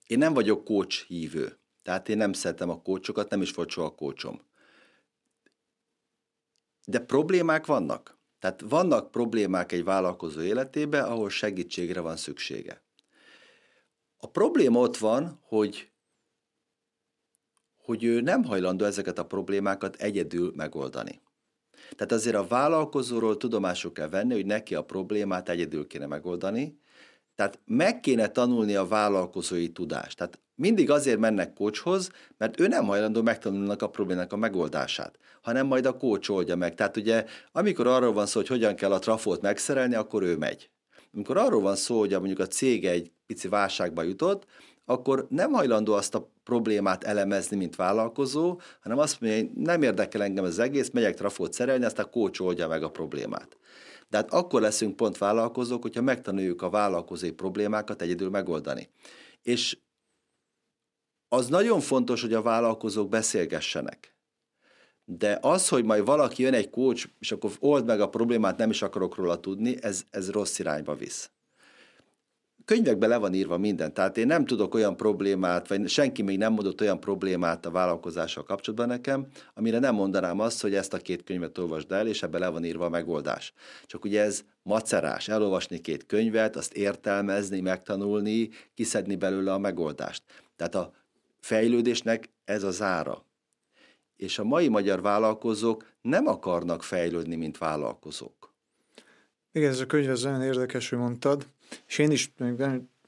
Én nem vagyok kócs hívő, tehát én nem szeretem a kócsokat, nem is volt soha kócsom de problémák vannak. Tehát vannak problémák egy vállalkozó életében, ahol segítségre van szüksége. A probléma ott van, hogy, hogy ő nem hajlandó ezeket a problémákat egyedül megoldani. Tehát azért a vállalkozóról tudomásuk kell venni, hogy neki a problémát egyedül kéne megoldani, tehát meg kéne tanulni a vállalkozói tudást. Tehát mindig azért mennek kócshoz, mert ő nem hajlandó megtanulnak a problémának a megoldását, hanem majd a kócs oldja meg. Tehát ugye, amikor arról van szó, hogy hogyan kell a trafót megszerelni, akkor ő megy. Amikor arról van szó, hogy mondjuk a cég egy pici válságba jutott, akkor nem hajlandó azt a problémát elemezni, mint vállalkozó, hanem azt mondja, hogy nem érdekel engem az egész, megyek trafót szerelni, azt a kócs oldja meg a problémát. De hát akkor leszünk pont vállalkozók, hogyha megtanuljuk a vállalkozói problémákat egyedül megoldani. És az nagyon fontos, hogy a vállalkozók beszélgessenek. De az, hogy majd valaki jön egy kócs, és akkor old meg a problémát, nem is akarok róla tudni, ez, ez rossz irányba visz könyvekben le van írva minden, tehát én nem tudok olyan problémát, vagy senki még nem mondott olyan problémát a vállalkozással kapcsolatban nekem, amire nem mondanám azt, hogy ezt a két könyvet olvasd el, és ebbe le van írva a megoldás. Csak ugye ez macerás, elolvasni két könyvet, azt értelmezni, megtanulni, kiszedni belőle a megoldást. Tehát a fejlődésnek ez az ára. És a mai magyar vállalkozók nem akarnak fejlődni, mint vállalkozók. Igen, ez a könyv ez nagyon érdekes, hogy mondtad. És én is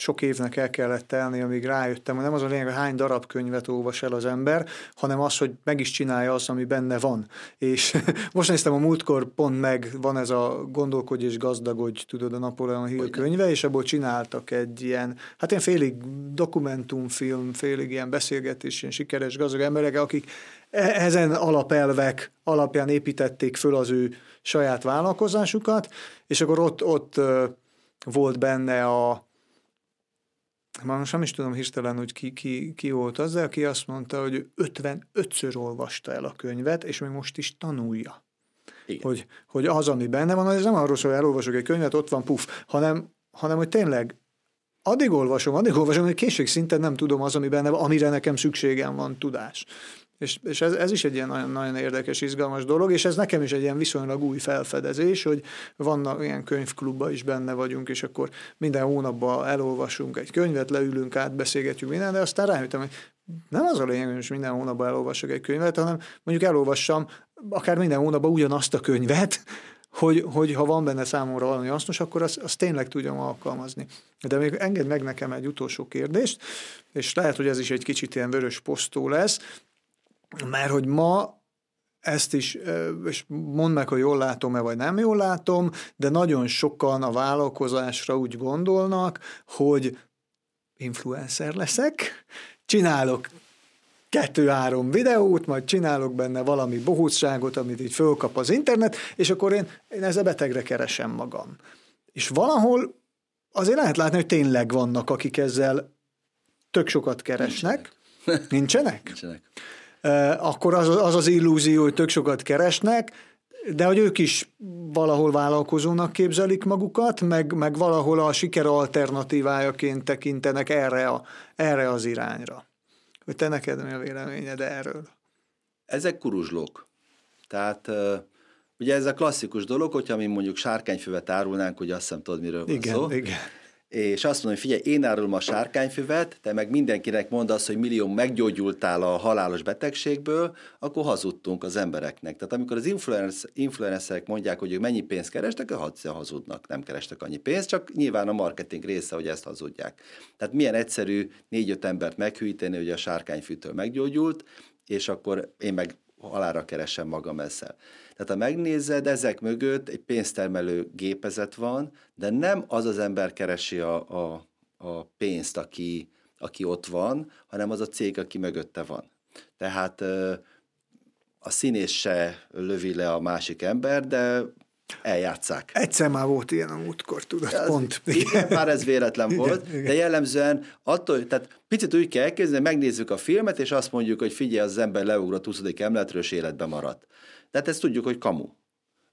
sok évnek el kellett telni, amíg rájöttem, hogy nem az a lényeg, hogy hány darab könyvet olvas el az ember, hanem az, hogy meg is csinálja azt, ami benne van. És most néztem a múltkor pont meg, van ez a Gondolkodj és gazdagodj, tudod, a Napoleon Hill könyve, és ebből csináltak egy ilyen, hát ilyen félig dokumentumfilm, félig ilyen beszélgetés, ilyen sikeres gazdag emberek, akik e- ezen alapelvek alapján építették föl az ő saját vállalkozásukat, és akkor ott, ott volt benne a már most nem is tudom hirtelen, hogy ki, ki, ki volt az, de aki azt mondta, hogy 55-ször olvasta el a könyvet, és még most is tanulja. Igen. Hogy, hogy az, ami benne van, ez nem arról szól, hogy elolvasok egy könyvet, ott van puf, hanem, hanem hogy tényleg addig olvasom, addig olvasom, hogy készségszinten nem tudom az, ami benne van, amire nekem szükségem van tudás. És, és ez, ez is egy ilyen nagyon, nagyon érdekes, izgalmas dolog, és ez nekem is egy ilyen viszonylag új felfedezés, hogy vannak ilyen könyvklubba is benne vagyunk, és akkor minden hónapban elolvasunk egy könyvet, leülünk, átbeszélgetjük minden, de aztán rájöttem, hogy nem az a lényeg, hogy minden hónapban elolvasok egy könyvet, hanem mondjuk elolvassam akár minden hónapban ugyanazt a könyvet, hogy, hogy ha van benne számomra valami hasznos, akkor azt, azt tényleg tudjam alkalmazni. De még engedd meg nekem egy utolsó kérdést, és lehet, hogy ez is egy kicsit ilyen vörös posztó lesz, mert hogy ma ezt is, és mondd meg, hogy jól látom-e, vagy nem jól látom, de nagyon sokan a vállalkozásra úgy gondolnak, hogy influencer leszek, csinálok kettő-három videót, majd csinálok benne valami bohótságot, amit így fölkap az internet, és akkor én, én ezzel betegre keresem magam. És valahol azért lehet látni, hogy tényleg vannak, akik ezzel tök sokat keresnek. Nincsenek? Nincsenek. Nincsenek akkor az, az az illúzió, hogy tök sokat keresnek, de hogy ők is valahol vállalkozónak képzelik magukat, meg, meg valahol a siker alternatívájaként tekintenek erre, a, erre az irányra. Hogy te neked mi a véleményed erről? Ezek kuruzslók. Tehát ugye ez a klasszikus dolog, hogyha mi mondjuk sárkányfüvet árulnánk, hogy azt hiszem tudod, miről van igen, szó. Igen és azt mondom, hogy figyelj, én árulom a sárkányfüvet, te meg mindenkinek mondasz, hogy millió meggyógyultál a halálos betegségből, akkor hazudtunk az embereknek. Tehát amikor az influencerek mondják, hogy ők mennyi pénzt kerestek, akkor hazudnak, nem kerestek annyi pénzt, csak nyilván a marketing része, hogy ezt hazudják. Tehát milyen egyszerű négy-öt embert meghűíteni, hogy a sárkányfűtől meggyógyult, és akkor én meg halára keresem magam ezzel. Tehát ha megnézed, ezek mögött egy pénztermelő gépezet van, de nem az az ember keresi a, a, a pénzt, aki, aki ott van, hanem az a cég, aki mögötte van. Tehát a színész se lövi le a másik ember, de eljátszák. Egyszer már volt ilyen a múltkor, tudod, az, pont. Igen, már ez véletlen volt, igen, de jellemzően attól, tehát picit úgy kell elképzelni, megnézzük a filmet, és azt mondjuk, hogy figyelj, az ember leugrott 20. emletről, és életbe maradt. Tehát ezt tudjuk, hogy kamu.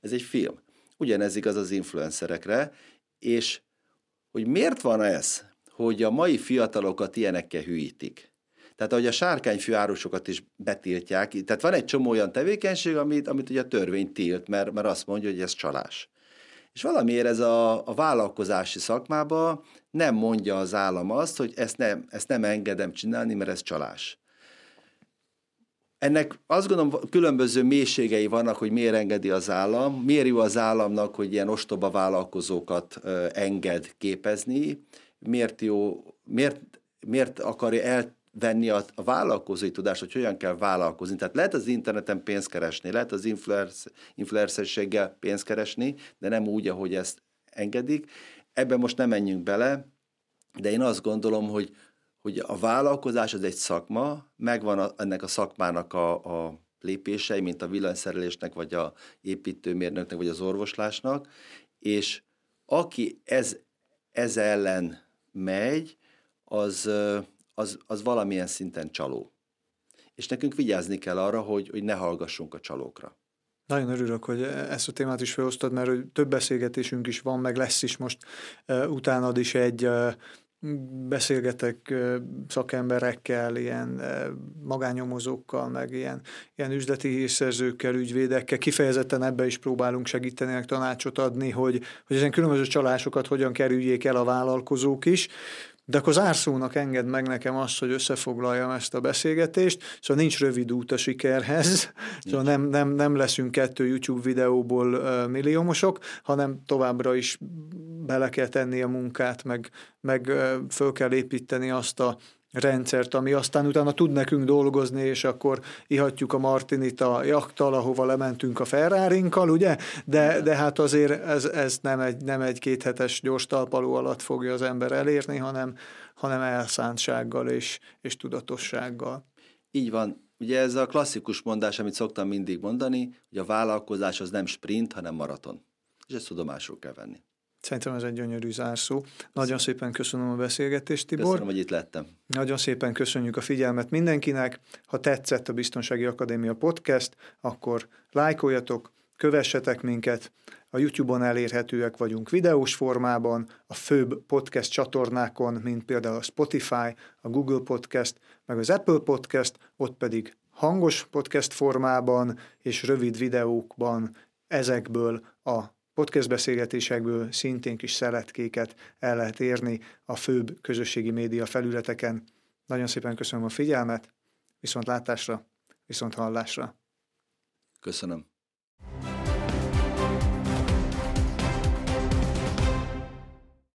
Ez egy film. Ugyanez igaz az influencerekre, és hogy miért van ez, hogy a mai fiatalokat ilyenekkel hűítik. Tehát ahogy a sárkányfű árusokat is betiltják, tehát van egy csomó olyan tevékenység, amit, amit ugye a törvény tilt, mert, mert azt mondja, hogy ez csalás. És valamiért ez a, a vállalkozási szakmában nem mondja az állam azt, hogy ezt nem, ezt nem engedem csinálni, mert ez csalás. Ennek azt gondolom különböző mélységei vannak, hogy miért engedi az állam, miért jó az államnak, hogy ilyen ostoba vállalkozókat enged képezni, miért jó, miért, miért akarja elvenni a, a vállalkozói tudást, hogy hogyan kell vállalkozni. Tehát lehet az interneten pénzt keresni, lehet az influencerséggel pénzt keresni, de nem úgy, ahogy ezt engedik. Ebben most nem menjünk bele, de én azt gondolom, hogy hogy a vállalkozás az egy szakma, megvan a, ennek a szakmának a, a lépései, mint a villanyszerelésnek, vagy a építőmérnöknek, vagy az orvoslásnak, és aki ez, ez ellen megy, az, az, az valamilyen szinten csaló. És nekünk vigyázni kell arra, hogy, hogy ne hallgassunk a csalókra. Nagyon örülök, hogy ezt a témát is felosztod, mert több beszélgetésünk is van, meg lesz is most uh, utánad is egy uh, beszélgetek szakemberekkel, ilyen magányomozókkal, meg ilyen, ilyen üzleti hírszerzőkkel, ügyvédekkel, kifejezetten ebbe is próbálunk segíteni, tanácsot adni, hogy, hogy ezen különböző csalásokat hogyan kerüljék el a vállalkozók is, De akkor zárszónak enged meg nekem azt, hogy összefoglaljam ezt a beszélgetést, szóval nincs rövid út a sikerhez, szóval nem, nem, nem leszünk kettő YouTube videóból uh, milliómosok, hanem továbbra is bele kell tenni a munkát, meg, meg uh, föl kell építeni azt a rendszert, ami aztán utána tud nekünk dolgozni, és akkor ihatjuk a Martinit a jaktal, ahova lementünk a ferrari ugye? De, de hát azért ez, ez nem egy, nem egy kéthetes gyors talpaló alatt fogja az ember elérni, hanem, hanem elszántsággal és, és tudatossággal. Így van. Ugye ez a klasszikus mondás, amit szoktam mindig mondani, hogy a vállalkozás az nem sprint, hanem maraton. És ezt tudomásul kell venni. Szerintem ez egy gyönyörű zárszó. Nagyon szépen köszönöm a beszélgetést, Tibor. Köszönöm, hogy itt lettem. Nagyon szépen köszönjük a figyelmet mindenkinek. Ha tetszett a Biztonsági Akadémia podcast, akkor lájkoljatok, kövessetek minket. A YouTube-on elérhetőek vagyunk videós formában, a főbb podcast csatornákon, mint például a Spotify, a Google Podcast, meg az Apple Podcast, ott pedig hangos podcast formában és rövid videókban ezekből a podcast beszélgetésekből szintén kis szeletkéket el lehet érni a főbb közösségi média felületeken. Nagyon szépen köszönöm a figyelmet, viszont látásra, viszont hallásra. Köszönöm.